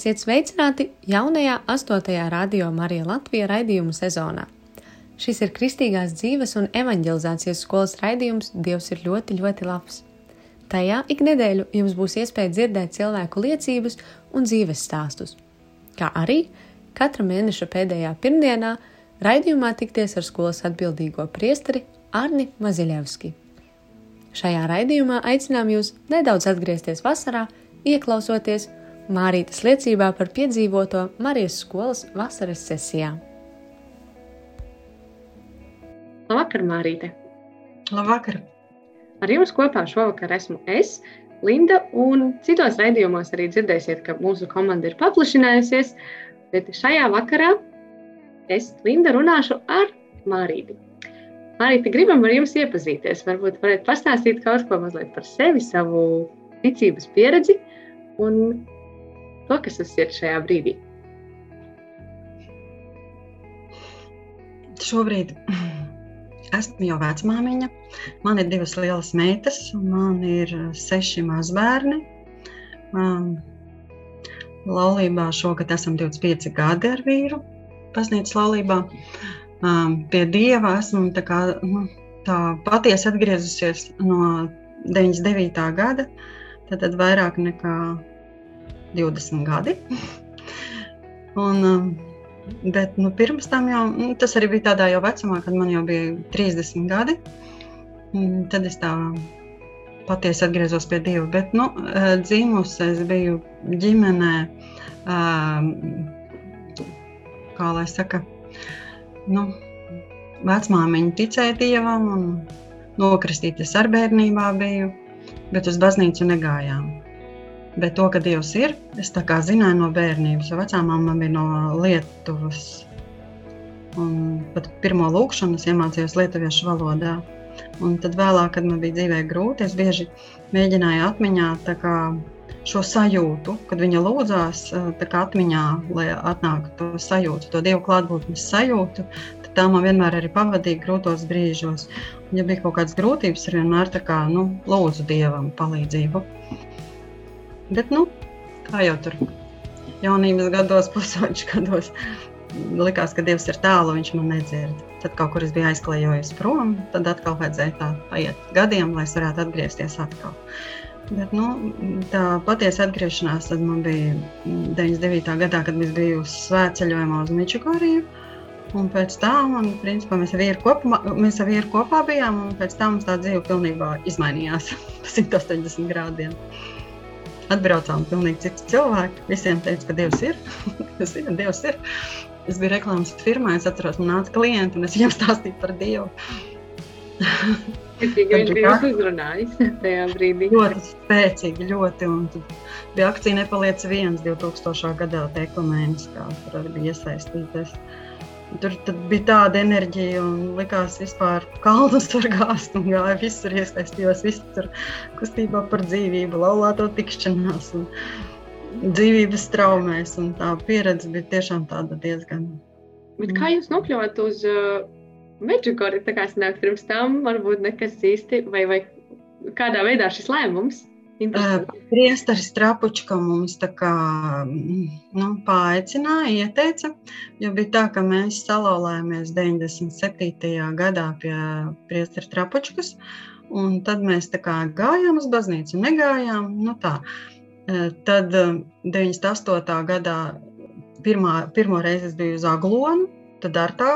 Esiet sveicināti jaunajā 8. radio Marija Latvija raidījumu sezonā. Šis ir Kristīgās dzīves un evanģelizācijas skolas raidījums Dievs ir ļoti, ļoti labs. Tajā ik nedēļu jums būs iespēja dzirdēt cilvēku liecības un dzīves stāstus, kā arī katra mēneša pēdējā pirmdienā raidījumā tikties ar skolas atbildīgo priesteri Arni Maziļevski. Šajā raidījumā aicinām jūs nedaudz atgriezties vasarā, ieklausoties Mārītas liecībā par piedzīvoto Marijas skolas vasaras sesijā. Labvakar, Mārīte! Labvakar! Ar jums kopā šovakar esmu es, Linda, un citos raidījumos arī dzirdēsiet, ka mūsu komanda ir paplašinājusies, bet šajā vakarā es, Linda, runāšu ar Mārīti. Mārīte, gribam ar jums iepazīties. Varbūt varat pastāstīt kaut ko mazliet par sevi, savu ticības pieredzi un to, kas tas ir šajā brīdī? Šobrīd esmu jau vecmāmiņa. Man ir divas lielas meitas, man ir seši mazbērni. Um, laulībā šogad esam 25 gadi ar vīru. Paznīcas laulībā. Um, pie dieva esmu tā, kā, nu, tā patiesi atgriezusies no 99. gada. Tad, tad vairāk nekā 20 gadi. Un, um, bet nu, pirms tam jau nu, tas arī bija tādā jau vecumā, kad man jau bija 30 gadi. Tad es tā patiesi atgriezos pie Dieva. Bet nu, uh, dzīvusi es biju ģimenē, um, kā lai saka, nu, vecmāmiņa ticēja Dievam un nokristīties ar bērnībā biju, bet uz baznīcu negājām. Bet to, ka Dievs ir, es zināju no bērnības, jo vecā mamma bija no Lietuvas. Un pat pirmo lūkšanu es iemācījos lietuviešu valodā. Un tad vēlāk, kad man bija dzīvē grūti, es bieži mēģināju atmiņā kā, šo sajūtu, kad viņa lūdzās, atmiņā, lai atnāktu to sajūtu, to dievu klātbūtnes sajūtu. Tā man vienmēr arī pavadīja grūtos brīžos. Un, ja bija kaut kādas grūtības, es vienmēr kā, nu, lūdzu dievam palīdzību. Bet, nu, kā jau tur jaunības gados, pusauģis gados, likās, ka Dievs ir tālu, viņš man nedzird. Tad kaut kur es biju aizklējojis prom, tad atkal vajadzēja tā paiet gadiem, lai es varētu atgriezties atkal. Bet, nu, tā patiesa atgriešanās man bija 99. gadā, kad mēs bijām uz svētceļojumā uz Mičigoriju. Un pēc tam, un, principā, mēs ar vīru kopā, mēs ar vīru kopā bijām, un pēc tam tā dzīve pilnībā izmainījās pa 180 grādiem atbraucām pilnīgi citi cilvēki. Visiem teica, ka Dievs ir. es zinu, Dievs ir. Es biju reklāmas firmā, es atceros, man nāca klienti un es viņiem stāstīju par Dievu. Viņš bija uzrunājis tajā brīdī. Ļoti spēcīgi, ļoti. Un tad bija akcija Nepaliec viens 2000. gadā, tekumēnis, kā tur arī bija iesaistīties. Tur bija tāda enerģija, un likās, ka vispār kalnus tur gāzt un gāja visur iesaistījos. Visi tur kustībā par dzīvību, laulāto tikšanās un dzīvības traumēs. Un tā pieredze bija tiešām tāda diezgan. Bet kā jūs nokļuvāt uz uh, Meģigoru? Tā kā es nāku pirms tam, varbūt nekas īsti, vai, vai kādā veidā šis lēmums? Priesteris Trapučka mums kā nu, paaicināja, ieteica, jo bija tā, ka mēs salauzāmies 97. gadā pie priestera Trapučkas, un tad mēs kā gājām uz baznīcu, negājām, nu tā. Tad 98. gadā pirmā, pirmo reizi es biju uz Aglonu, tad ar tā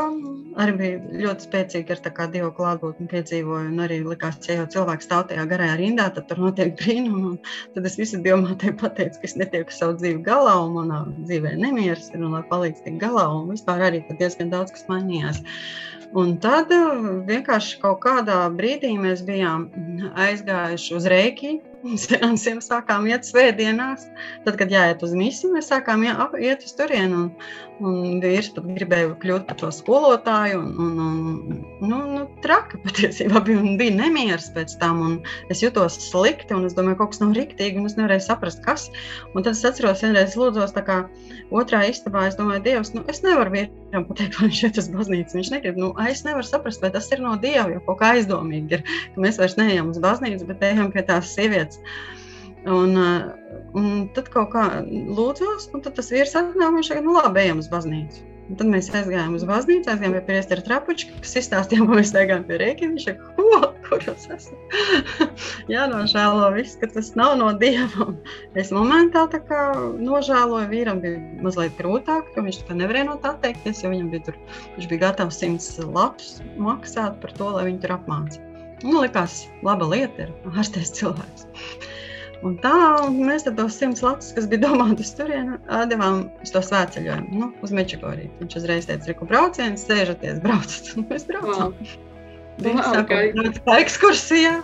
arī bija ļoti spēcīga ar dievu klātbūtni piedzīvoju. Un arī likās, ja jau cilvēks stāv tajā garajā rindā, tad tur notiek brīnumi. Tad es visu dievmātei pateicu, ka es netieku savu dzīvi galā, un manā dzīvē nemieris ir, un lai palīdz tikt galā. Un vispār arī diezgan daudz kas mainījās. Un tad uh, vienkārši kaut kādā brīdī mēs bijām aizgājuši uz Reiki finansiem sākām iet svētdienās. Tad, kad jāiet uz misiju, mēs sākām iet uz turieni. Un, un vīrs pat gribēja kļūt par to skolotāju. Un, un, un, nu, nu, traki patiesībā bija, bija nemieris pēc tam. Es jutos slikti, un es domāju, ka kaut kas nav riktīgi, un es nevarēju saprast, kas. Un tad es atceros, vienreiz lūdzos kā otrā istabā. Es domāju, Dievs, nu, es nevaru vīram pateikt, lai viņš iet uz baznīcu. Viņš negrib. Nu, es nevaru saprast, vai tas ir no Dieva, jo kaut kā aizdomīgi ir, ka mēs vairs neejam uz baznīcu, bet ejam pie tās sievietes. Un, uh, un tad kaut kā lūdzos, un tad tas vīrs atnāk, viņš saka, nu labi, ejam uz baznīcu. Un tad mēs aizgājām uz baznīcu, aizgājām pie priestera trapuča, kas izstāstīja, ka mēs gājām pie rēķina. Viņš saka, ko, kur jūs esat? Jā, nožēlo viss, ka tas nav no Dieva. Es momentā tā kā nožēloju, vīram bija mazliet grūtāk, jo viņš tā nevarēja no tā atteikties, jo viņam bija tur, viņš bija gatavs simts lapus maksāt par to, lai viņu tur apmācītu. Nu, likās, laba lieta ir ārstēs cilvēks. Un tā mēs tos simts latus, kas bija domāti uz turieni, devām uz to svētceļojumu, nu, uz Mečigoriju. Viņš uzreiz teica, reku brauciens, sēžaties, braucat. Un mēs braucam. Wow. Bija wow, okay. tā ekskursijā,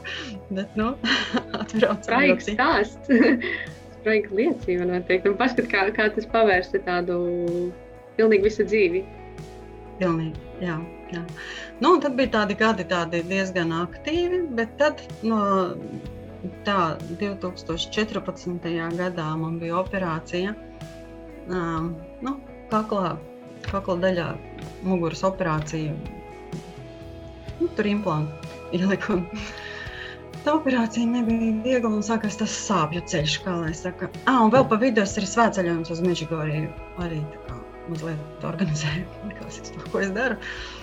bet, nu, atbraucam. Spraigs stāsts. Spraiga liecība, noteikti. Un paskat, kā, kā tas pavērsta tādu pilnīgi visu dzīvi. Pilnīgi, jā. jā. Nu, tad bija tādi gadi tādi diezgan aktīvi, bet tad no tā 2014. gadā man bija operācija. Um, nu, kaklā, kakla daļā muguras operācija. Nu, tur implantu ieliku. Tā operācija nebija viegla un sākās tas sāpju ceļš, kā lai saka. Ah, un vēl pa es arī svētceļojums uz Meģigoriju arī tā kā mazliet organizēju, kas es to, ko es daru. Uh,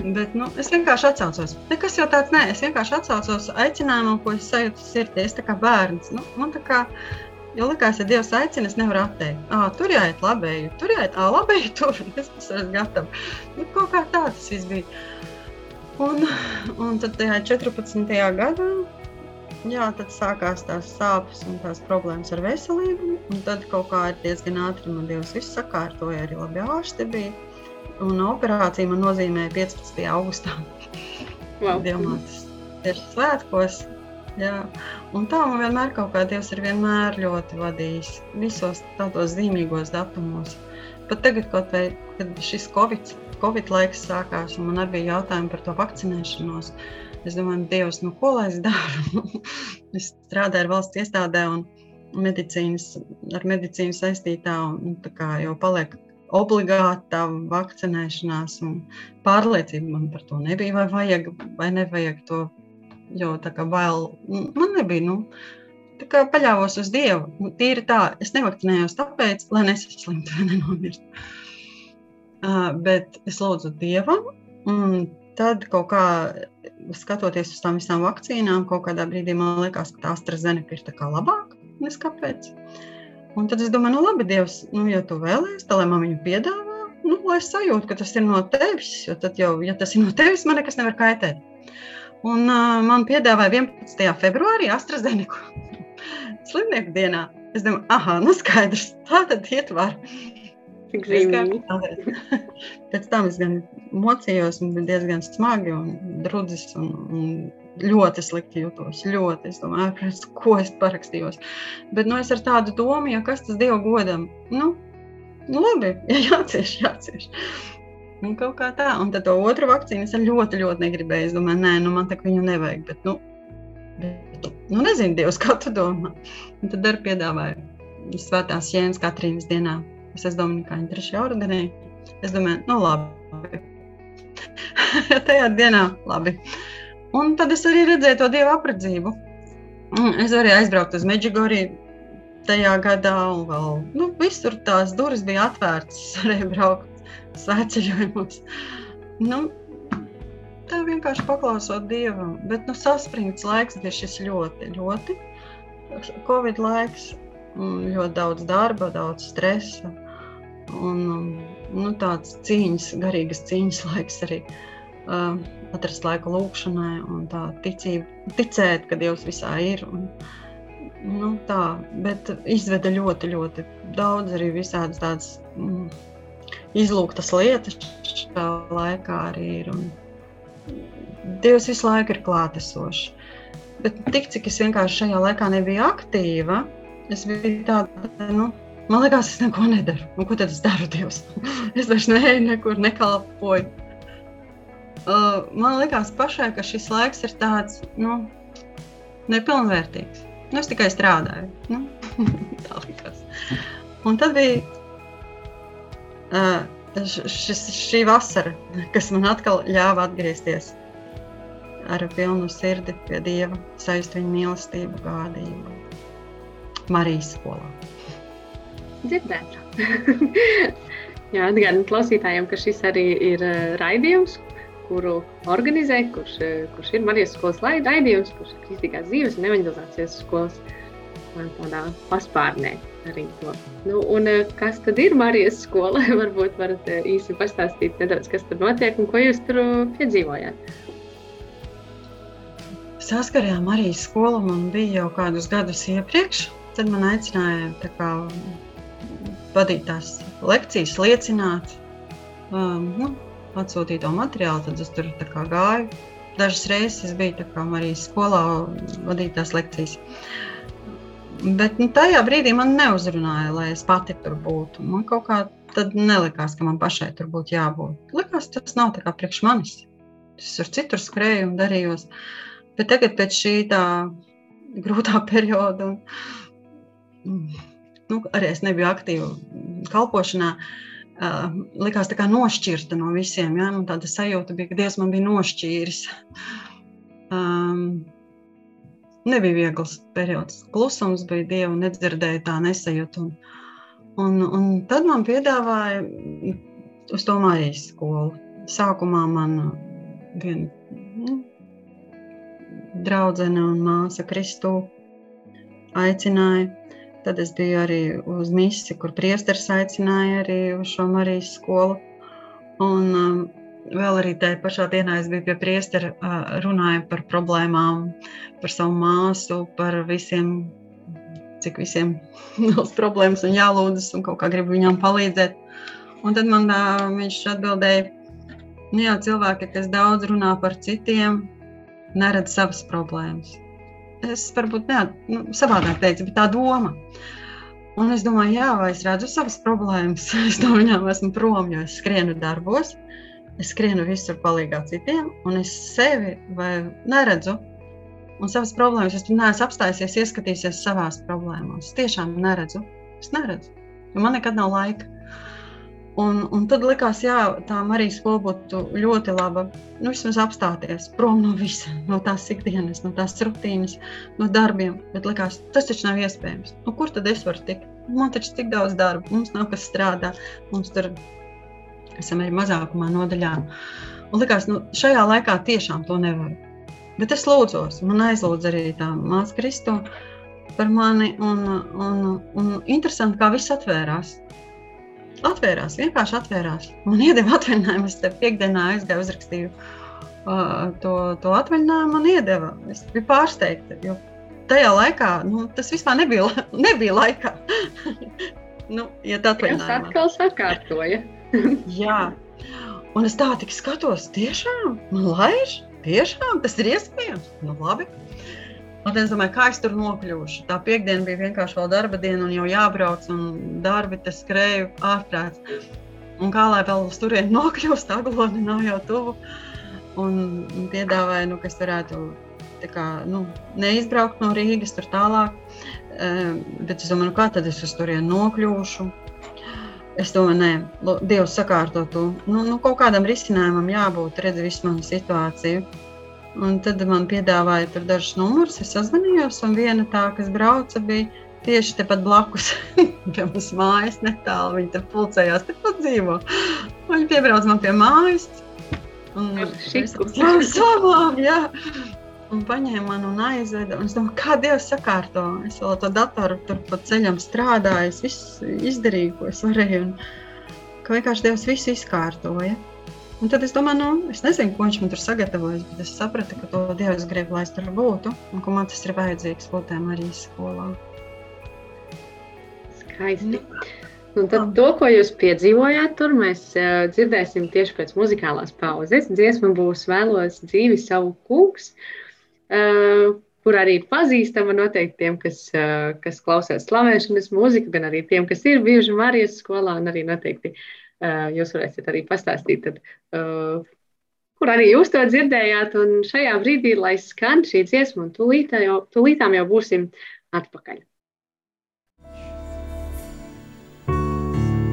Bet nu, es vienkārši atcaucos. Nekas jau tāds nē, es vienkārši atcaucos aicinājumam, ko es sajūtu sirdī. Es kā bērns. Nu, man tā kā Jo likās, ja Dievs aicina, es nevaru atteikt. À, tur jāiet labēji, tur jāiet à, labēji, tur es esmu gatavs. Nu, kaut kā tā tas viss bija. Un, un tad tajā 14. gadā, jā, tad sākās tās sāpes un tās problēmas ar veselību. Tad kaut kā diezgan ātri man Dievs viss sakārtoja, arī labi ārsti bija. Un operācija man nozīmēja 15. augustā. Wow. Dievmātes ir svētkos. Jā. Un tā man vienmēr kaut kā Dievs ir vienmēr ļoti vadījis visos tādos zīmīgos datumos. Pat tagad, vai, kad šis Covid, COVID laiks sākās, un man arī bija jautājumi par to vakcinēšanos, es domāju, Dievs, nu ko lai es daru? es strādāju ar valsts iestādē un medicīnas, ar medicīnu saistītā, un tā kā jau paliek obligāta vakcinēšanās pārliecība man par to nebija. Vai vajag vai nevajag to, jo tā kā bail, man nebija. Nu, kā paļāvos uz Dievu. Nu, tīri tā, es nevakcinējos tāpēc, lai nesaslimtu vai nenomirtu. Uh, bet es lūdzu Dievam, un tad kaut kā skatoties uz tām visām vakcīnām, kaut kādā brīdī man liekas, ka tā AstraZeneca ir tā kā labāka. Es kāpēc? Uh, Un tad es domāju, nu, labi, Dievs, nu, ja tu vēlēsies, tad lai man viņu piedāvā, nu, lai es sajūtu, ka tas ir no tevis. Jo tad jau, ja tas ir no tevis, man nekas nevar kaitēt. Un uh, man piedāvāja 11. februārī AstraZeneku slimnieku dienā. Es domāju, ah, nu skaidrs, tā tad iet var. Pēc tam es gan mocījos, un bija diezgan smagi un drudzis un, un ļoti slikti jūtos. Ļoti. Es domāju, pēc ko es parakstījos. Bet nu, es ar tādu domu, ja kas tas Dieva godam, nu, nu labi, ja jācieš, jācieš. Un kaut kā tā. Un tad to otru vakcīnu es ļoti, ļoti negribēju. Es domāju, nē, nu, man tā viņu nevajag. Bet, nu, bet, nu nezinu, Dievs, kā tu domā. Un tad arī piedāvāju Svētās Jēnas Katrīnas dienā. Es esmu Dominikāņu trešajā ordenī. Es domāju, nu labi. Tajā dienā labi. Un tad es arī redzēju to dievu apredzību. Es arī aizbraucu uz Meģigoriju tajā gadā, un vēl nu, visur tās durvis bija atvērtas. Es varēju braukt svētceļojumos. Nu, tā vienkārši paklausot dievam. Bet nu, saspringts laiks bija šis ļoti, ļoti. Covid laiks, ļoti daudz darba, daudz stresa un nu, tāds cīņas, garīgas cīņas laiks arī. Uh, atrast laiku lūkšanai un tā ticība, ticēt, ka Dievs visā ir. Un, nu, tā, bet izveda ļoti, ļoti daudz arī visādas tādas mm, izlūgtas lietas šajā laikā arī ir. Un Dievs visu laiku ir klātesošs. Bet tik cik es vienkārši šajā laikā nebiju aktīva, es biju tāda, nu, man liekas, es neko nedaru. Un ko tad es daru, Dievs? es vairs neeju, nekur nekalpoju. Uh, man liekas pašai, ka šis laiks ir tāds, nu, nepilnvērtīgs. Nu, es tikai strādāju. Nu, tā likās. Un tad bija uh, šis, šī vasara, kas man atkal ļāva atgriezties ar pilnu sirdi pie Dieva, sajust viņa mīlestību, gādību. Marijas skolā. Dzirdēt. Jā, atgādinu klausītājiem, ka šis arī ir uh, raidījums, kuru organizē, kurš, uh, kurš ir Marijas skolas raidījums, kurš ir kristīgās dzīves un evanģelizācijas skolas tādā paspārnē. Arī to. Nu, un, kas tad ir Marijas skola? Varbūt varat īsi pastāstīt nedaudz, kas tur notiek un ko jūs tur piedzīvojāt saskarījām arī skolu. Man bija jau kādus gadus iepriekš. Tad man aicināja kā, vadīt tās lekcijas, liecināt, um, nu, atsūtīt to materiālu. Tad es tur gāju. Dažas reizes es biju arī skolā vadīt tās lekcijas. Bet nu, tajā brīdī man neuzrunāja, lai es pati tur būtu. Man kaut kā tad nelikās, ka man pašai tur būtu jābūt. Likās, tas nav tā kā priekš manis. Es tur citur skrēju un darījos. Bet tagad, pēc šī tā grūtā perioda, un, nu, arī es nebiju aktīva kalpošanā, uh, likās tā kā nošķirta no visiem. Ja? Man tāda sajūta bija, ka Dievs man bija nošķīris. Um, nebija viegls periods. Klusums bija Dieva, nedzirdēju tā nesajūtu. Un, un, un tad man piedāvāja uz to Marijas skolu. Sākumā man viena nu, draudzene un māsa Kristū aicināja. Tad es biju arī uz misiju, kur priesteris aicināja arī uz šo Marijas skolu. Un um, vēl arī tajā pašā dienā es biju pie priestera, uh, runāju par problēmām, par savu māsu, par visiem, cik visiem ir problēmas un jālūdzas un kaut kā gribu viņām palīdzēt. Un tad man uh, viņš atbildēja, nu jā, cilvēki, kas daudz runā par citiem, neredz savas problēmas. Es varbūt ne, nu, savādāk teicu, bet tā doma. Un es domāju, jā, vai es redzu savas problēmas. Es no viņām esmu prom, jo es skrienu darbos, es skrienu visur palīgā citiem, un es sevi neredzu. Un savas problēmas es neesmu apstājusies, ieskatīsies savās problēmās. Es tiešām neredzu. Es neredzu, jo man nekad nav laika. Un, un tad likās, jā, tā Marijas skola būtu ļoti laba. Nu, vismaz apstāties prom no visa, no tās ikdienas, no tās rutīnas, no darbiem. Bet likās, tas taču nav iespējams. Nu, kur tad es varu tikt? Man taču tik daudz darba, mums nav kas strādā, mums tur esam arī mazākumā nodaļā. Un likās, nu, šajā laikā tiešām to nevar. Bet es lūdzos, man aizlūdz arī tā māsa Kristo par mani. Un, un, un interesanti, kā viss atvērās atvērās, vienkārši atvērās. Man iedeva atvaļinājumu, es te piekdienā aizgāju, uzrakstīju uh, to, to atvaļinājumu, man iedeva. Es biju pārsteigta, jo tajā laikā nu, tas vispār nebija, nebija laikā. nu, ja. Tas atkal sakārtoja. Jā, un es tā tik skatos, tiešām, man laiž, tiešām tas ir iespējams. Nu, labi. Un es domāju, kā es tur nokļūšu. Tā piekdiena bija vienkārši vēl darba diena, un jau jābrauc, un darbi tas skrēja ārprāts. Un kā lai vēl uz turieni nokļūst, aglodi nav jau tuvu. Un, un piedāvāja, nu, ka es varētu kā, nu, neizbraukt no Rīgas tur tālāk. Uh, bet es domāju, nu, kā tad es uz turieni nokļūšu. Es domāju, nē, Dievs sakārto to. Nu, nu, kaut kādam risinājumam jābūt, redz visu manu situāciju. Un tad man piedāvāja tur dažus numurus. Es sazvanījos, un viena tā, kas brauca, bija tieši tepat blakus pie mums mājas, netālu. Viņa tur pulcējās, tepat dzīvo. Viņa piebrauca man pie mājas. Un es domāju, jā. Un paņēma mani un aizveda. Un es domāju, kā Dievs sakārto. Es vēl to datoru tur pa ceļam strādāju, es visu izdarīju, ko es varēju. Un ka vienkārši Dievs visu izkārtoja. Un tad es domāju, nu, es nezinu, ko viņš man tur sagatavojis, bet es sapratu, ka to Dievs grib, lai es tur būtu, un ka man tas ir vajadzīgs būt arī skolā. Skaisti. Nu, un tad to, ko jūs piedzīvojāt, tur mēs uh, dzirdēsim tieši pēc muzikālās pauzes. Dziesma būs vēlos dzīvi savu kungs. Uh, kur arī pazīstama noteikti tiem, kas, kas klausās slavēšanas mūziku, gan arī tiem, kas ir bijuši Marijas skolā, un arī noteikti jūs varēsiet arī pastāstīt, tad, kur arī jūs to dzirdējāt. Un šajā brīdī, lai skan šī dziesma, un tūlīt jau, tūlītām jau būsim atpakaļ.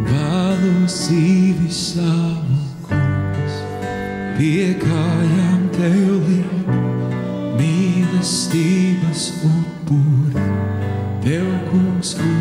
Vēlos īvi savu kungs, pie kājām tev līdzi mīlestības upuri, tev kungs upurē,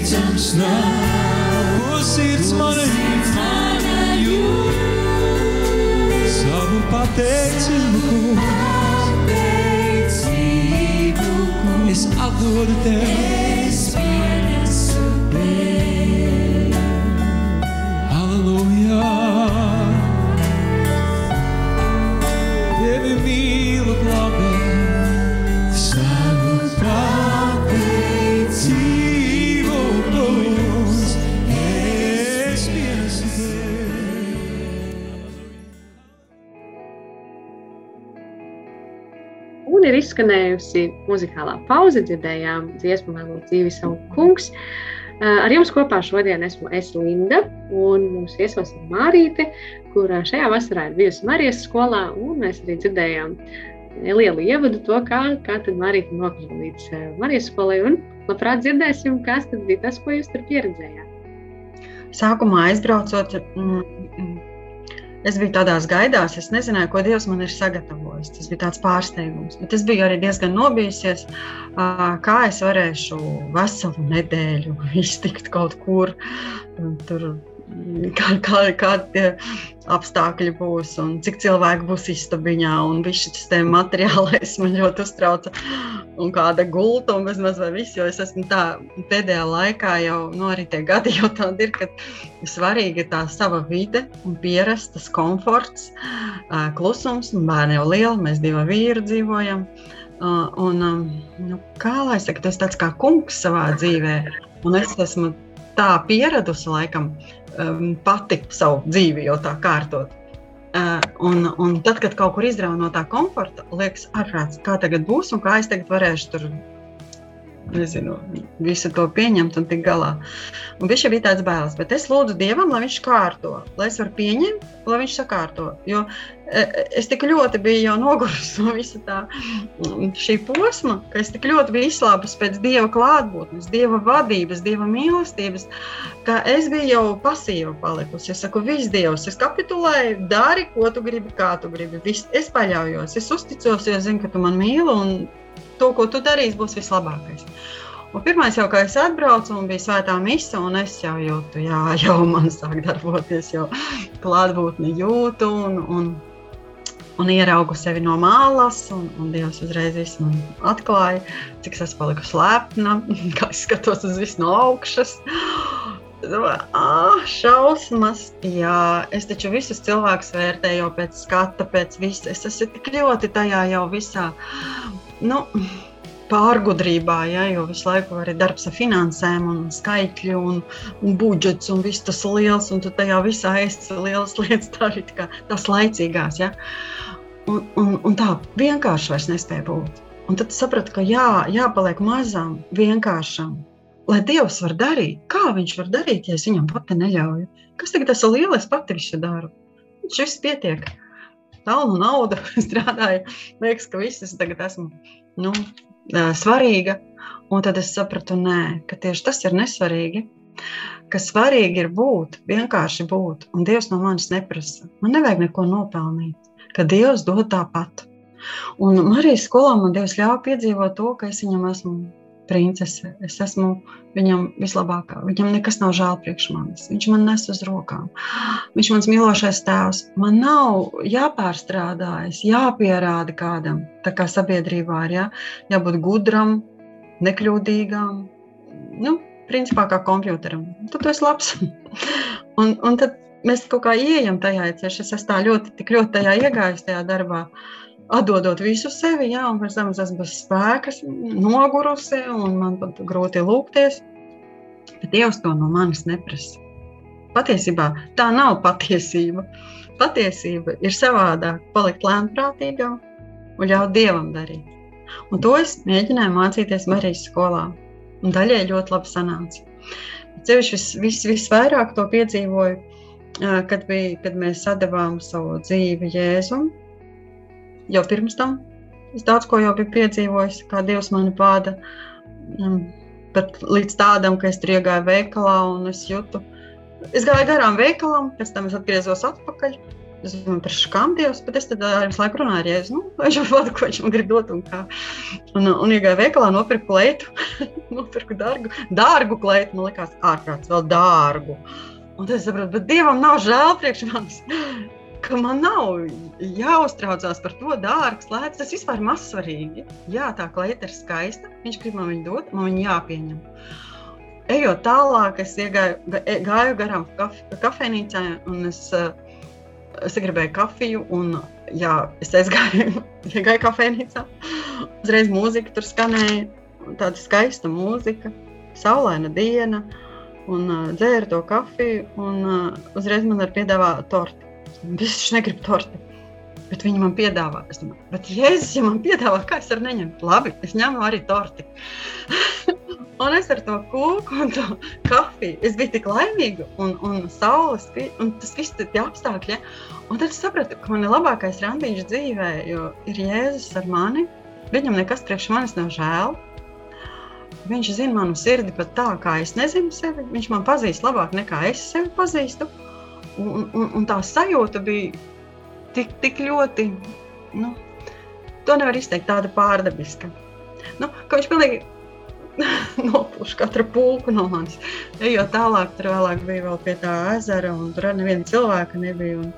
izteicams nav. Ko sirds mana jūt Savu pateicību. Kungs Es atdodu tev izskanējusi muzikālā pauze, dzirdējām dziesmu vēlot dzīvi savu kungs. Ar jums kopā šodien esmu es Linda, un mūsu viesos ir Mārīte, kurā šajā vasarā ir bijusi Marijas skolā, un mēs arī dzirdējām nelielu ievadu to, kā, kā tad Marīte nokļuva līdz Marijas skolai, un labprāt dzirdēsim, kas tad bija tas, ko jūs tur pieredzējāt. sākumā aizbraucot, mm, es biju tādās gaidās, es nezināju, ko Dievs man ir sagatavojis. Tas bija tāds pārsteigums. Bet es biju arī diezgan nobijusies, kā es varēšu veselu nedēļu iztikt kaut kur. Tur kā, kā, kādi apstākļi būs un cik cilvēki būs istabiņā. Un viss šis materiālais man ļoti uztrauca. Un kāda gulta un bezmaz vai viss, jo es esmu tā pēdējā laikā jau, nu arī tie gadi jau tādi ir, ka svarīgi ir tā sava vide un pierast, tas komforts, klusums. Bērni jau lieli, mēs divi vīri dzīvojam. Un, nu, kā lai saka, tas tāds kā kungs savā dzīvē. Un es esmu tā pieradusi laikam, pati savu dzīvi jau tā kārtot. Uh, un, un tad, kad kaut kur izrauga no tā komforta, liekas, ārprāts, kā tagad būs un kā es tagad varēšu tur nezinu, visu to pieņemt un tikt galā. Un viņš bija tāds bailes, bet es lūdzu Dievam, lai viņš kārto, lai es varu pieņemt, lai viņš sakārto. Jo es tik ļoti biju jau nogurusi no visa tā šī posma, ka es tik ļoti biju izslāpusi pēc Dieva klātbūtnes, Dieva vadības, Dieva mīlestības, ka es biju jau pasīva palikusi. Es saku, viss Dievs, es kapitulēju, dari, ko tu gribi, kā tu gribi. Viss, es paļaujos, es uzticos, jo zinu, ka tu man mīli un to, ko tu darīsi, būs vislabākais. Un pirmais jau, kad es atbraucu, un bija svētā mise, un es jau jūtu, jā, jau man sāk darboties, jau klātbūtni jūtu, un, un, un ieraugu sevi no malas, un, un Dievs uzreiz man atklāja, cik es esmu palikusi lepna, kā es skatos uz visu no augšas. Ah, šausmas, jā, es taču visus cilvēkus vērtēju pēc skata, pēc visa. Es esmu tik ļoti tajā jau visā nu, pārgudrībā, ja, jo visu laiku ir darbs ar finansēm, un skaitļi un, un budžets, un viss tas liels, un tu tajā visā esi lielas lietas, tā arī tā tās laicīgās. Ja. Un, un, un tā vienkārši vairs nespēja būt. Un tad sapratu, ka jā, jāpaliek mazam, vienkāršam. Lai Dievs var darīt, kā viņš var darīt, ja es viņam pati neļauju. Kas tagad tas ir lielais, daru? Viņš viss pietiek pelnu naudu, strādāju. Liekas, ka viss es tagad esmu nu, svarīga. Un tad es sapratu, nē, ka tieši tas ir nesvarīgi. Ka svarīgi ir būt, vienkārši būt. Un Dievs no manis neprasa. Man nevajag neko nopelnīt, ka Dievs dod tāpat. Un Marijas skolā man Dievs ļāva piedzīvot to, ka es viņam esmu princese. Es esmu viņam vislabākā. Viņam nekas nav žēl priekš manis. Viņš man nes uz rokām. Viņš ir mans mīlošais tēvs. Man nav jāpārstrādājas, jāpierāda kādam. Tā kā sabiedrībā ir jā, jābūt gudram, nekļūdīgam. Nu, principā kā kompjuteram. Tad tu esi labs. un, un tad mēs kaut kā ieejam tajā, ja es esmu tā ļoti, tik ļoti tajā iegājis tajā darbā. Atdodot visu sevi, jā, un pēc tam es esmu bez spēka, nogurusi, un man pat grūti lūgties. Bet Dievs to no manis neprasa. Patiesībā tā nav patiesība. Patiesība ir savādāk, palikt lēmprātīgam un ļaut Dievam darīt. Un to es mēģināju mācīties Marijas skolā. Un daļai ļoti labi sanāca. Ceļš vis, vis, visvairāk to piedzīvoju, kad, bija, kad mēs sadavām savu dzīvi Jēzum jau pirms tam. Es daudz ko jau biju piedzīvojis, kā Dievs mani pāda. Um, pat līdz tādam, ka es tur iegāju veikalā un es jūtu, es gāju garām veikalam, pēc tam es atgriezos atpakaļ. Es domāju, par šām Dievs, bet es tad ar visu laiku runāju, ja es, nu, viņš man vada, ko viņš man grib dot un kā. Un, un iegāju veikalā, nopirku kleitu, nopirku dārgu, dārgu kleitu, man likās ārkārtas vēl dārgu. Un tad es saprotu, bet Dievam nav žēl priekš manis ka man nav jāuztraucās par to dārgs, lēts. Tas vispār ir mazsvarīgi. Jā, tā klieta ir skaista. Viņš grib man viņu dot, man viņu jāpieņem. Ejot tālāk, es iegāju, e, gāju garām kaf, kafejnīcā un es, es gribēju kafiju. Un, jā, es aizgāju, iegāju kafejnīcā. Uzreiz mūzika tur skanēja. Tāda skaista mūzika, saulaina diena. Un uh, dzēru to kafiju, un uh, uzreiz man ir piedāvāta torta. Es taču negribu torti. Bet viņi man piedāvā. Es domāju, bet, Jēzus, ja man piedāvā, kā es varu neņemt? Labi, es ņemu arī torti. un es ar to kūku un to kafiju. Es biju tik laimīga un, un saules, un tas viss tie apstākļi. Ja? Un tad es sapratu, ka man ir labākais randiņš dzīvē, jo ir Jēzus ar mani. Viņam nekas priekš manis nav žēl. Viņš zina manu sirdi pat tā, kā es nezinu sevi. Viņš man pazīst labāk nekā es sevi pazīstu. Un, un, un tā sajūta bija tik, tik ļoti, nu, to nevar izteikt, tāda pārdabiska. Nu, ka viņš pilnīgi nopūš katru pulku no manis. Ejot tālāk, tur vēlāk bija vēl pie tā ezera, un tur neviena cilvēka nebija. Un,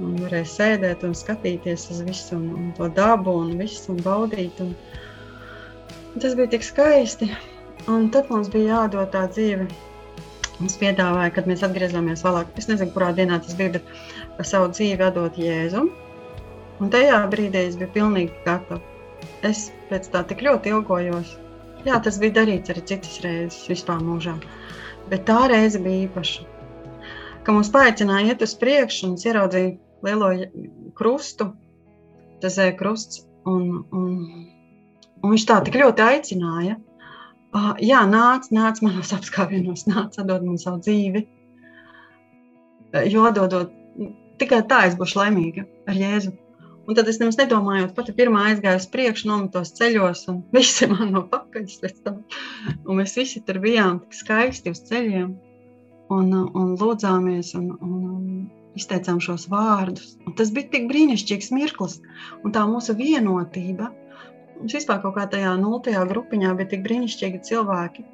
un varēja sēdēt un skatīties uz visu, un, un to dabu, un visu, un baudīt. Un tas bija tik skaisti. Un tad mums bija jādod tā dzīve. Mums piedāvāja, kad mēs atgriezāmies vēlāk, es nezinu, kurā dienā tas bija, bet savu dzīvi atdot Jēzum. Un tajā brīdī es biju pilnīgi gatava. Es pēc tā tik ļoti ilgojos. Jā, tas bija darīts arī citas reizes vispār mūžā. Bet tā reize bija īpaša. Ka mums paaicināja iet uz priekšu un ieraudzīja lielo krustu, tas ir krusts. Un, un, un viņš tā tik ļoti aicināja. Uh, jā, nāc, nāc manos apskāvienos, nāc, atdod man savu dzīvi. Jo atdodot, tikai tā es būšu laimīga ar Jēzu. Un tad es nemaz nedomāju, pati pirmā aizgāju uz priekšu, nometos ceļos, un visi man no pakaļas pēc tam. Un mēs visi tur bijām tik skaisti uz ceļiem un, un lūdzāmies un, un, un izteicām šos vārdus. Un tas bija tik brīnišķīgs mirklis, un tā mūsu vienotība. Mums vispār kaut kā tajā nultajā grupiņā bija tik brīnišķīgi cilvēki,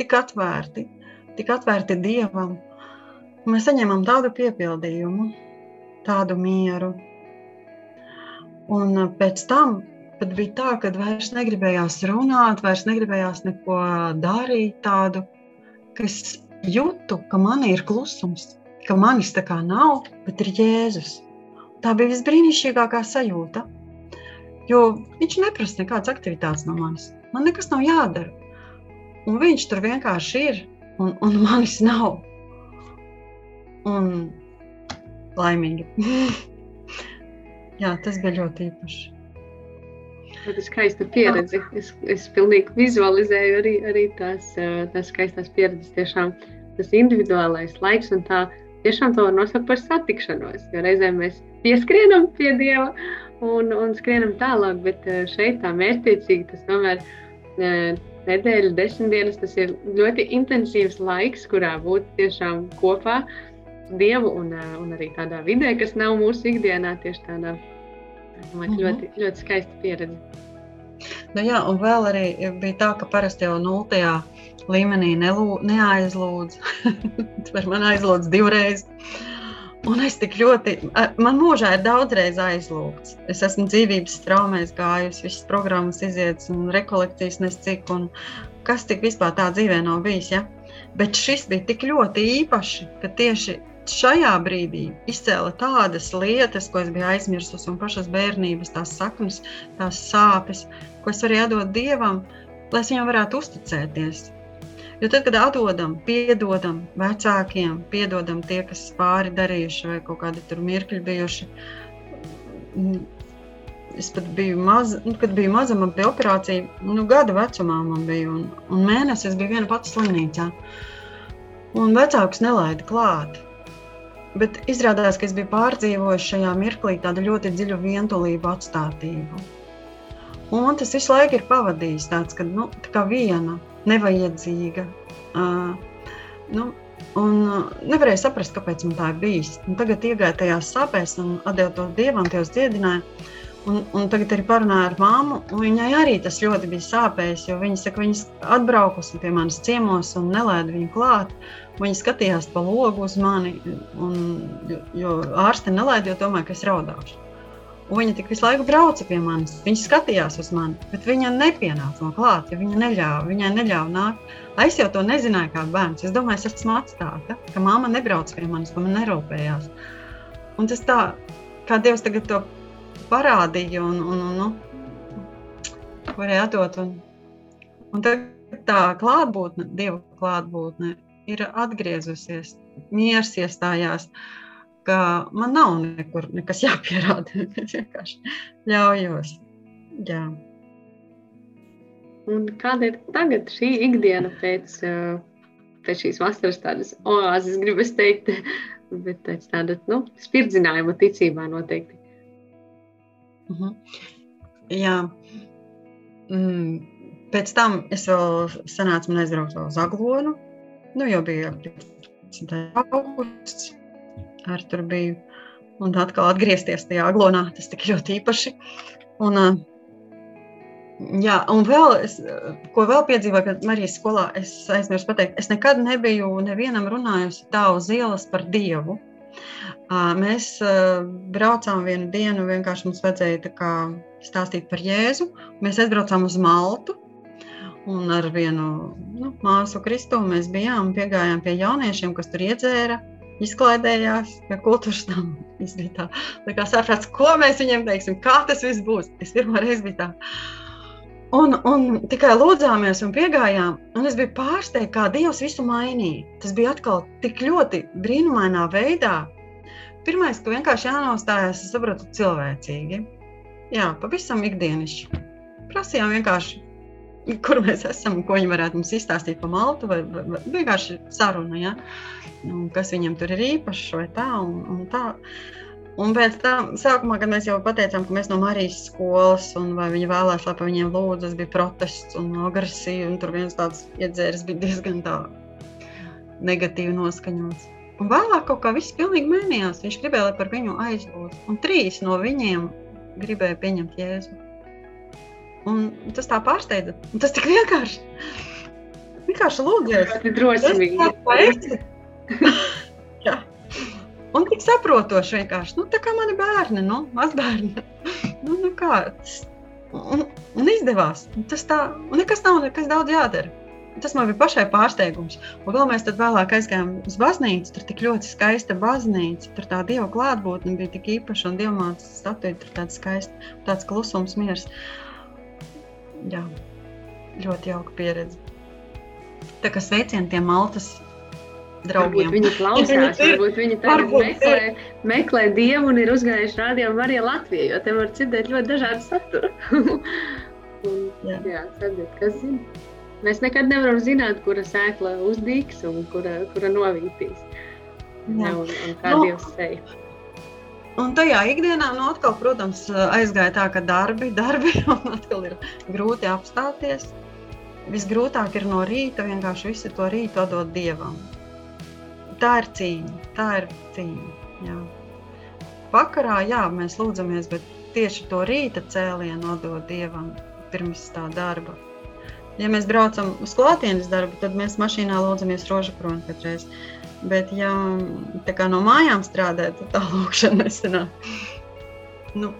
tik atvērti, tik atvērti Dievam. Un mēs saņēmām tādu piepildījumu, tādu mieru, Un uh, pēc tam pat bija tā, ka vairs negribējās runāt, vairs negribējās neko darīt tādu, ka es jūtu, ka man ir klusums, ka manis tā kā nav, bet ir Jēzus. Tā bija visbrīnišķīgākā sajūta. Jo viņš neprasa nekādas aktivitātes no manis. Man nekas nav jādara. Un viņš tur vienkārši ir, un, un manis nav. Un laimīgi. Jā, tas bija ļoti īpaši. Tā ir skaista pieredze. Es, es pilnīgi vizualizēju arī, arī tās, tās skaistās pieredzes. Tiešām tas individuālais laiks un tā tiešām to var nosaukt par satikšanos. Jo reizēm mēs pieskrienam pie Dieva un, un skrienam tālāk, bet šeit tā mērķtiecīgi tas tomēr nedēļa, desmit dienas, tas ir ļoti intensīvs laiks, kurā būt tiešām kopā. Dievu un, un arī tādā vidē, kas nav mūsu ikdienā, tieši tādā domāju, mm -hmm. ļoti, ļoti skaista pieredze. Nu jā, un vēl arī bija tā, ka parasti jau nultajā līmenī nelū, neaizlūdz. Tur man aizlūdz divreiz. Un es tik ļoti, man mūžā ir daudzreiz aizlūgts. Es esmu dzīvības traumēs gājusi, visas programmas izietas un rekolekcijas nes cik, un kas tik vispār tā dzīvē nav bijis, ja? Bet šis bija tik ļoti īpaši, ka tieši šajā brīdī izcēla tādas lietas, ko es biju aizmirsusi, un pašas bērnības, tās saknes, tās sāpes, ko es arī atdodu Dievam, lai es viņam varētu uzticēties. Jo tad, kad atdodam, piedodam vecākiem, piedodam tie, kas pāri darījuši vai kaut kādi tur mirkļi bijuši, es pat biju maza, nu, kad biju maza, man bija operācija, nu, gada vecumā man bija, un, un mēnesi es biju viena pati slimnīcā. Un vecāks nelaida klāt. Bet izrādās, ka es biju pārdzīvojis šajā mirklī tādu ļoti dziļu vientulību, atstātību. Un tas visu laiku ir pavadījis tāds, ka nu, tā kā viena, nevajadzīga. Uh, nu, un nevarēju saprast, kāpēc man tā ir bijis. Un tagad iegāju tajās sāpēs un atdevu to dievam, tie uz dziedinājumu. Un, un tagad arī parunāju ar māmu. Viņai arī tas ļoti bija sāpējis, jo viņa saka, viņas atbraukusi pie manas ciemos un nelaida viņu klāt. Viņa skatījās pa logu uz mani, un, jo, jo ārste nelaida, jo domāja, ka es raudāšu. Un viņa tik visu laiku brauca pie manis. Viņa skatījās uz mani, bet viņa nepienāca no klāta, jo viņa neļāva, viņai neļāva nākt. Es jau to nezināju, kā bērns. Es domāju, es esmu atstāta, ka mamma nebrauc pie manis, ka man nerūpējās. Un tas tā, kā Dievs tagad to parādīja un, un, un nu, varēja atdot. Un, un tā klātbūtne, Dieva klātbūtne, ir atgriezusies, miers iestājās, ka man nav nekur nekas jāpierāda. Es vienkārši ļaujos. Jā. Un kāda ir tagad šī ikdiena pēc, pēc šīs vasaras tādas oāzes, gribas teikt, bet pēc tāda, nu, spirdzinājuma ticībā noteikti? Mhm. Jā. Mm. pēc tam es vēl sanācu, man aizbraukt vēl uz Aglonu. Nu, jau bija 15. augusts. Ar tur biju. Un atkal atgriezties tajā aglonā, tas tik ļoti īpaši. Un, Jā, un vēl, es, ko vēl piedzīvoju pie Marijas skolā, es aizmirsu pateikt, es nekad nebiju nevienam runājusi tā uz ielas par Dievu. Mēs braucām vienu dienu, vienkārši mums vajadzēja stāstīt par Jēzu. Mēs aizbraucām uz Maltu. Un ar vienu nu, māsu Kristu mēs bijām, piegājām pie jauniešiem, kas tur iedzēra, izklaidējās kultūras nama. Tas bija tā, tā kā saprāts, ko mēs viņiem teiksim, kā tas viss būs. Es pirmo reizi biju tā. Un, un tikai lūdzāmies un piegājām, un es biju pārsteigta, kā Dievs visu mainīja. Tas bija atkal tik ļoti brīnumainā veidā. Pirmais, ka vienkārši jānostājas, es saprotu, cilvēcīgi. Jā, pavisam ikdienišķi. Prasījām vienkārši, kur mēs esam, ko viņi varētu mums izstāstīt par Maltu, vai, vai, vai vienkārši saruna, ja? un kas viņiem tur ir īpašs vai tā. Un, un tā. Un pēc tam, sākumā, kad mēs jau pateicām, ka mēs no Marijas skolas, un viņi vēlējās, lai par viņiem lūdzu, tas bija protests un agresija. Un tur viens tāds iedzēris bija diezgan negatīvi noskaņots. Un vēlāk kaut kā viss pilnīgi mainījās. Viņš gribēja, lai par viņu aizlūdz. Un trīs no viņiem gribēja pieņemt Jēzu. Un tas tā pārsteidza. Un tas tik vienkārši. Vienkārši lūdzies. Tas ir drosmīgi. Jā. Un tik saprotoši vienkārši. Nu, tā kā mani bērni, nu, mazbērni. nu, nu kā, un, un izdevās. Tas tā, un nekas nav nekas daudz jādara. Tas man bija pašai pārsteigums. Un vēl mēs tad vēlāk aizgājām uz baznīcu. Tur tik ļoti skaista baznīca. Tur tā dieva klātbūtne bija tik īpaša un dievmātes statuja tur tāds skaists, tāds klusums, miers. Jā, ļoti jauka pieredze. Tā kā sveicieni tiem Maltas draugiem. Varbūt viņi klausās, varbūt viņi tagad meklē, meklē dievu un ir uzgājuši rādījumu arī Latviju, jo te var dzirdēt ļoti dažādu saturu. un, jā, jā sabiet, kas zina. Mēs nekad nevaram zināt, kura sēkla uzdīgs un kura, kura novītīs. Jā. Un, un kā no. Dievs seja. Un tajā ikdienā, nu, atkal, protams, aizgāja tā, ka darbi, darbi, un atkal ir grūti apstāties. Visgrūtāk ir no rīta vienkārši visu to rītu atdot Dievam tā ir cīņa. Tā ir cīņa. Jā. Vakarā jā, mēs lūdzamies, bet tieši to rīta cēlienu nodot Dievam pirms tā darba. Ja mēs braucam uz klātienes darbu, tad mēs mašīnā lūdzamies rožu kroni katreiz. Bet, ja no mājām strādā, tad tā lūkšana nesenāk. Nu,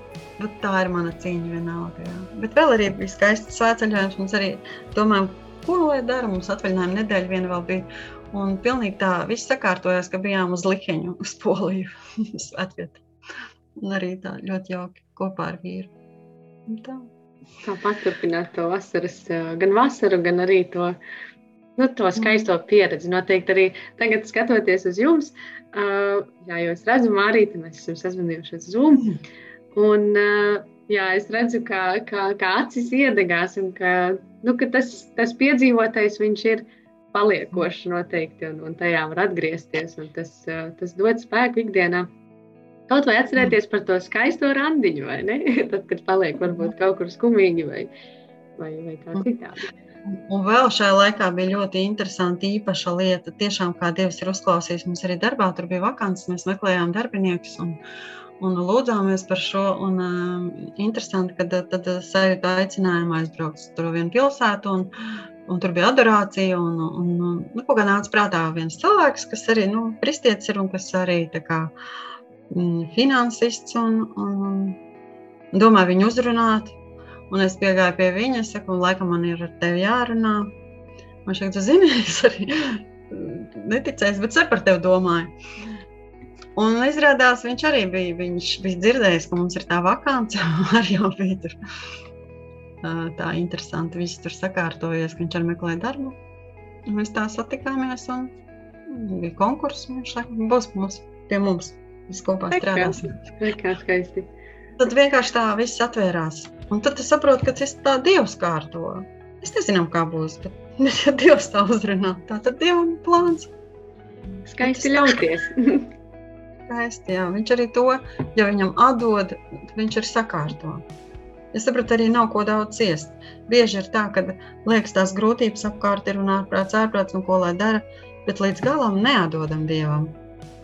tā ir mana cīņa vienalga. Jā. Bet vēl arī bija skaists svētceļojums. Mums arī domājam, ko lai dara. Mums atvaļinājuma nedēļa viena vēl bija. Un pilnīgi tā viss sakārtojās, ka bijām uz Liheņu, uz Poliju, Latviju. Un arī tā ļoti jauki kopā ar vīru. Un tā. tā paturpināt to vasaras, gan vasaru, gan arī to, nu, to skaisto pieredzi. Noteikti arī tagad skatoties uz jums, jā, jo es redzu, Mārīti, mēs esam sazvanījuši uz Zoom. Un, jā, es redzu, kā, kā, kā acis iedegās un ka, nu, ka tas, tas piedzīvotais viņš ir paliekošs noteikti, un, un tajā var atgriezties. Tas, tas dod spēku ikdienā. Kaut vai atcerēties par to skaisto randiņu, vai ne? Tad, kad paliek varbūt kaut kur skumīgi vai, vai, vai kā citādi. Un vēl šajā laikā bija ļoti interesanti, īpaša lieta. Tiešām, kā Dievs ir uzklausījis, mums arī darbā tur bija vakants, mēs meklējām darbiniekus un, un lūdzāmies par šo. Un, um, interesanti, ka tad, sajūta aicinājumu aizbraukt uz vienu pilsētu. Un, Un tur bija adorācija, un, un, un nu, kaut kā nāca prātā viens cilvēks, kas arī nu, kristietis ir un kas arī kā, mm, finansists. Un, un, un domāju viņu uzrunāt. Un es piegāju pie viņa, es saku, laikam man ir ar tevi jārunā. Man šeit, tu zini, es arī neticēju, bet es par tevi domāju. Un izrādās, viņš arī bija, viņš bija dzirdējis, ka mums ir tā vakance, arī jau bija tur tā interesanti. Viss tur sakārtojies, ka viņš arī meklē darbu. Mēs tā satikāmies un bija konkurss. Viņš saka, būs mums, pie mums. Mēs kopā strādāsim. skaisti. Tad vienkārši tā viss atvērās. Un tad es saprotu, ka tas tā Dievs kārto. Es nezinu, kā būs, bet, bet ja Dievs tā uzrunā, tā tad Dievam plāns. Skaisti ļauties. Skaisti, jā. Viņš arī to, ja viņam atdod, viņš ir sakārto. Es saprotu, arī nav ko daudz ciest. Bieži ir tā, ka liekas, tās grūtības apkārt ir un ārprāts, ārprāts un ko lai dara, bet līdz galam neatdodam Dievam.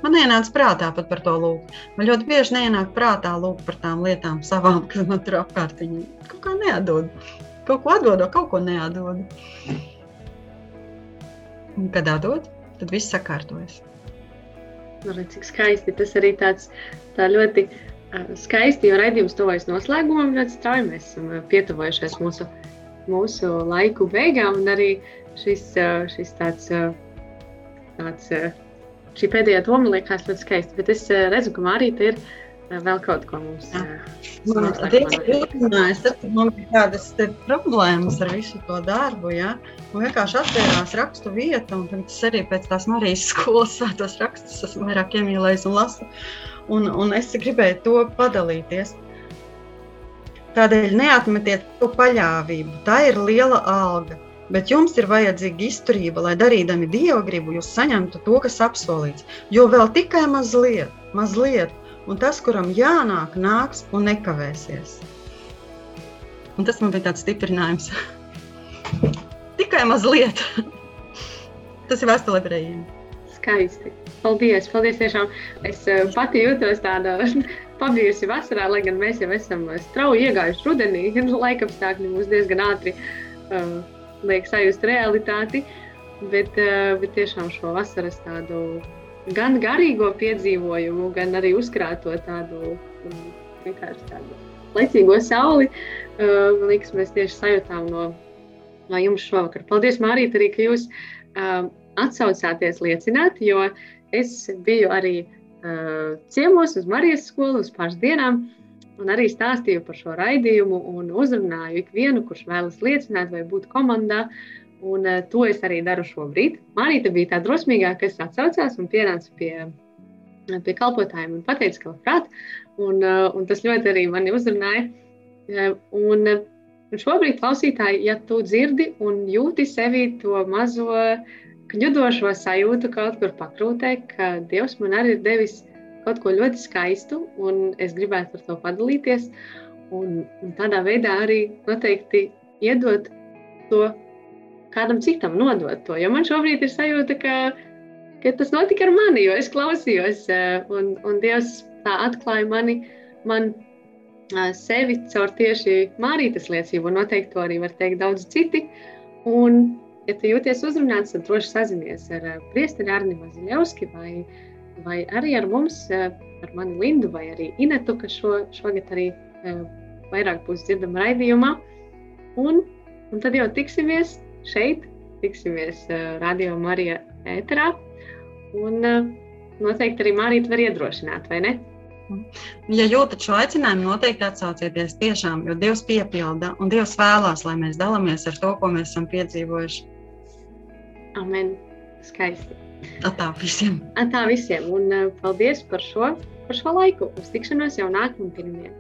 Man ienāca prātā pat par to lūgt. Man ļoti bieži neienāk prātā lūgt par tām lietām savām, kas man tur apkārt viņi kaut kā neatdod. Kaut ko atdod, kaut ko neatdod. Un, kad atdod, tad viss sakārtojas. Nu, redz, cik skaisti. Tas arī tāds tā ļoti skaisti, jo raidījums tuvojas noslēgumam. Ļoti strauji mēs esam pietuvojušies mūsu, mūsu laiku beigām. Un arī šis, šis tāds, tāds, šī pēdējā doma liekas ļoti skaisti. Bet es uh, redzu, ka Mārīte ir uh, vēl kaut ko mums. Uh, Man bija tādas problēmas ar visu to darbu. Ja? Man vienkārši atvērās rakstu vieta, un tad es arī pēc tās Marijas skolas svētos rakstus esmu vairāk iemīlējis un lasu. Un, un es gribēju to padalīties. Tādēļ neatmetiet to paļāvību. Tā ir liela alga. Bet jums ir vajadzīga izturība, lai darīdami dievu gribu, jūs saņemtu to, kas apsolīts. Jo vēl tikai mazliet, mazliet, un tas, kuram jānāk, nāks un nekavēsies. Un tas man bija tāds stiprinājums. Tikai mazliet. tas ir vēstule ebrejiem. Skaisti. Paldies, paldies tiešām. Es uh, pati jūtos tāda pabijusi vasarā, lai gan mēs jau esam strauji iegājuši rudenī. Laikapstākļi mūs diezgan ātri uh, liek sajust realitāti. Bet, uh, bet tiešām šo vasaras tādu gan garīgo piedzīvojumu, gan arī uzkrāto tādu mm, vienkārši tādu lecīgo sauli. Uh, man liekas, mēs tieši sajūtām no, no jums šovakar. Paldies, Mārīt, arī, ka jūs uh, atsaucāties liecināt, jo es biju arī ciemos uz Marijas skolu uz pāris dienām. Un arī stāstīju par šo raidījumu un uzrunāju ikvienu, kurš vēlas liecināt vai būt komandā. Un uh, to es arī daru šobrīd. Marīta bija tā drosmīgā, kas atsaucās un pienāca pie, pie kalpotājiem un teica, ka labprāt. Un, uh, un tas ļoti arī mani uzrunāja. Uh, un, un šobrīd, klausītāji, ja tu dzirdi un jūti sevi to mazo kļudošo sajūtu kaut kur pakrūtē, ka Dievs man arī ir devis kaut ko ļoti skaistu, un es gribētu ar to padalīties. Un, un tādā veidā arī noteikti iedot to kādam citam nodot to. Jo man šobrīd ir sajūta, ka, ka tas notika ar mani, jo es klausījos, eh, un, un Dievs tā atklāja mani, man eh, sevi caur tieši mārītas liecību, un noteikti to arī var teikt daudz citi. Un, ja tu jūties uzrunāts, tad droši sazinies ar eh, priesteri Arni Maziļevski vai, vai arī ar mums, ar mani Lindu vai arī Inetu, kas šo, šogad arī vairāk būs dzirdama raidījumā. Un, un tad jau tiksimies šeit. Tiksimies uh, Radio Marija ēterā. Un noteikti arī Marija var iedrošināt, vai ne? Ja jūtat šo aicinājumu, noteikti atsaucieties tiešām, jo Dievs piepilda un Dievs vēlās, lai mēs dalāmies ar to, ko mēs esam piedzīvojuši. Amen. Skaisti. Atā visiem. Atā visiem. Un paldies par šo, par šo laiku. Uz tikšanos jau nākamajā pirmdienā.